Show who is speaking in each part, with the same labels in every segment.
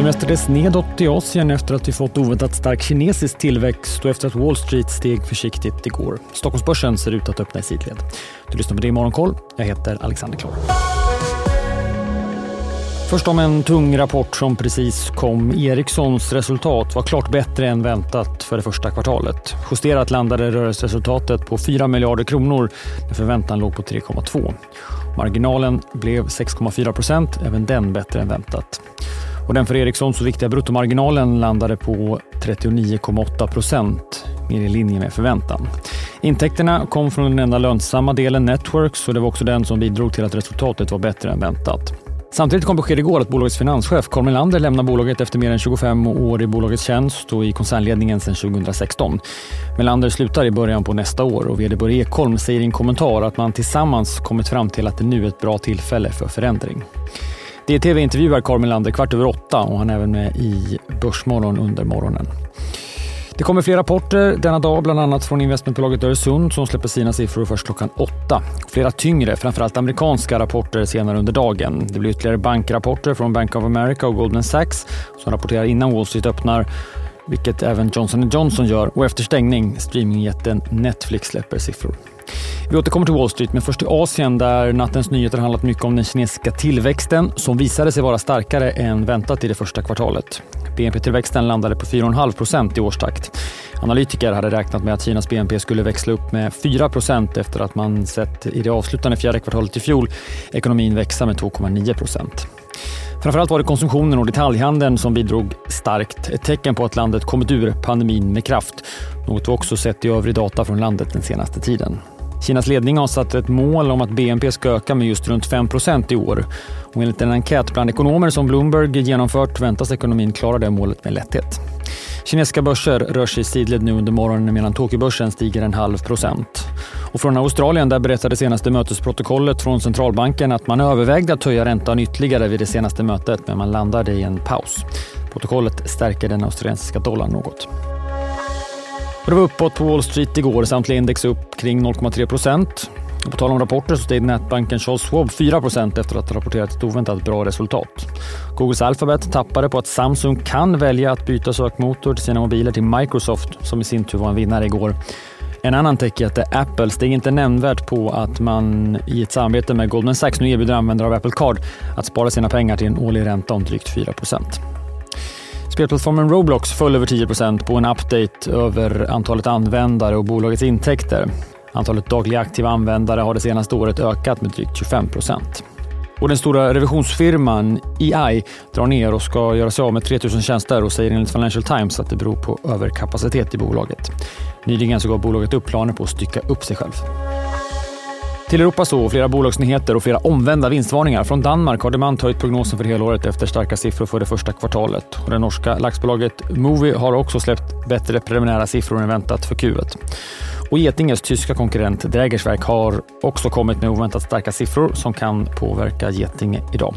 Speaker 1: Det mestadels nedåt i Asien efter att vi fått oväntat stark kinesisk tillväxt och efter att Wall Street steg försiktigt igår. Stockholmsbörsen ser ut att öppna i sidled. Du lyssnar på det i Morgonkoll. Jag heter Alexander Klar. Först om en tung rapport som precis kom. Ericssons resultat var klart bättre än väntat för det första kvartalet. Justerat landade rörelseresultatet på 4 miljarder kronor när förväntan låg på 3,2. Marginalen blev 6,4 procent, även den bättre än väntat. Och den för Ericsson så viktiga bruttomarginalen landade på 39,8 procent, mer i linje med förväntan. Intäkterna kom från den enda lönsamma delen Networks och det var också den som bidrog till att resultatet var bättre än väntat. Samtidigt kom besked igår att bolagets finanschef Carl Melander lämnar bolaget efter mer än 25 år i bolagets tjänst och i koncernledningen sedan 2016. Melander slutar i början på nästa år och vd Börje Ekholm säger i en kommentar att man tillsammans kommit fram till att det nu är ett bra tillfälle för förändring. DTV intervjuar Carl Melander kvart över åtta och han är även med i Börsmorgon under morgonen. Det kommer fler rapporter denna dag, bland annat från investmentbolaget Öresund som släpper sina siffror först klockan åtta. Flera tyngre, framförallt amerikanska rapporter senare under dagen. Det blir ytterligare bankrapporter från Bank of America och Goldman Sachs som rapporterar innan Wall Street öppnar vilket även Johnson Johnson gör och efter stängning streamingjätten Netflix släpper siffror. Vi återkommer till Wall Street, men först till Asien där nattens nyheter handlat mycket om den kinesiska tillväxten som visade sig vara starkare än väntat i det första kvartalet. BNP-tillväxten landade på 4,5 procent i årstakt. Analytiker hade räknat med att Kinas BNP skulle växla upp med 4 procent efter att man sett i det avslutande fjärde kvartalet i fjol ekonomin växa med 2,9 procent. Framförallt var det konsumtionen och detaljhandeln som bidrog starkt. Ett tecken på att landet kommit ur pandemin med kraft. Något vi också sett i övrig data från landet den senaste tiden. Kinas ledning har satt ett mål om att BNP ska öka med just runt 5% i år. Och enligt en enkät bland ekonomer som Bloomberg genomfört väntas ekonomin klara det målet med lätthet. Kinesiska börser rör sig i sidled nu under morgonen medan Tokyobörsen stiger en halv procent. Och från Australien där berättade senaste mötesprotokollet från centralbanken att man övervägde att höja räntan ytterligare vid det senaste mötet men man landade i en paus. Protokollet stärker den australiensiska dollarn något. Det var uppåt på Wall Street igår, samtliga index upp kring 0,3 procent. På tal om rapporter så steg nätbanken Charles Schwab 4% efter att ha rapporterat ett oväntat bra resultat. Googles Alphabet tappade på att Samsung kan välja att byta sökmotor till sina mobiler till Microsoft som i sin tur var en vinnare igår. En annan techjätte, Apple, steg inte nämnvärt på att man i ett samarbete med Goldman Sachs nu erbjuder användare av Apple Card att spara sina pengar till en årlig ränta om drygt 4 Spelplattformen Roblox föll över 10% på en update över antalet användare och bolagets intäkter. Antalet dagliga aktiva användare har det senaste året ökat med drygt 25 och den stora revisionsfirman EI drar ner och ska göra sig av med 3000 tjänster och säger enligt Financial Times att det beror på överkapacitet i bolaget. Nyligen så gav bolaget upp planer på att stycka upp sig själv. Till Europa så flera bolagsnyheter och flera omvända vinstvarningar. Från Danmark har Demant höjt prognosen för helåret efter starka siffror för det första kvartalet. Och det norska laxbolaget Movi har också släppt bättre preliminära siffror än väntat för Q1. Och Getinges tyska konkurrent Drägersverk har också kommit med oväntat starka siffror som kan påverka Getinge idag.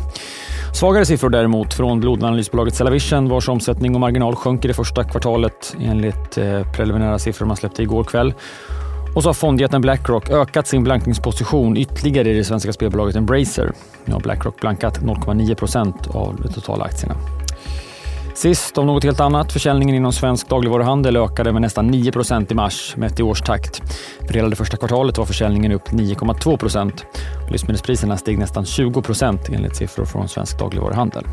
Speaker 1: Svagare siffror däremot från blodanalysbolaget Cellavision vars omsättning och marginal sjönk i det första kvartalet enligt eh, preliminära siffror man släppte igår kväll. Och så har fondjätten Blackrock ökat sin blankningsposition ytterligare i det svenska spelbolaget Embracer. Nu har Blackrock blankat 0,9 procent av de totala aktierna. Sist om något helt annat. Försäljningen inom svensk dagligvaruhandel ökade med nästan 9 procent i mars mätt i årstakt. För hela det första kvartalet var försäljningen upp 9,2 procent. Livsmedelspriserna steg nästan 20 procent enligt siffror från svensk dagligvaruhandel.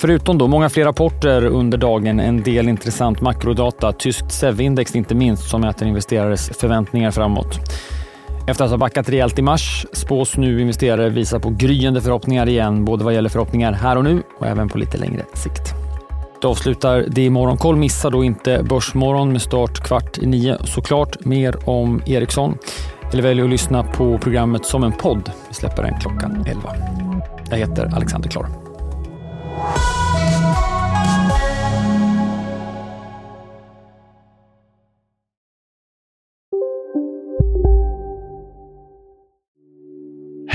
Speaker 1: Förutom då många fler rapporter under dagen, en del intressant makrodata, tyskt SEV-index inte minst som mäter investerares förväntningar framåt. Efter att ha backat rejält i mars spås nu investerare visa på gryende förhoppningar igen, både vad gäller förhoppningar här och nu och även på lite längre sikt. Det avslutar det i Morgonkoll. Missa då inte Börsmorgon med start kvart i nio. Såklart mer om Ericsson. Eller välj att lyssna på programmet som en podd. Vi släpper den klockan 11. Jag heter Alexander Klar.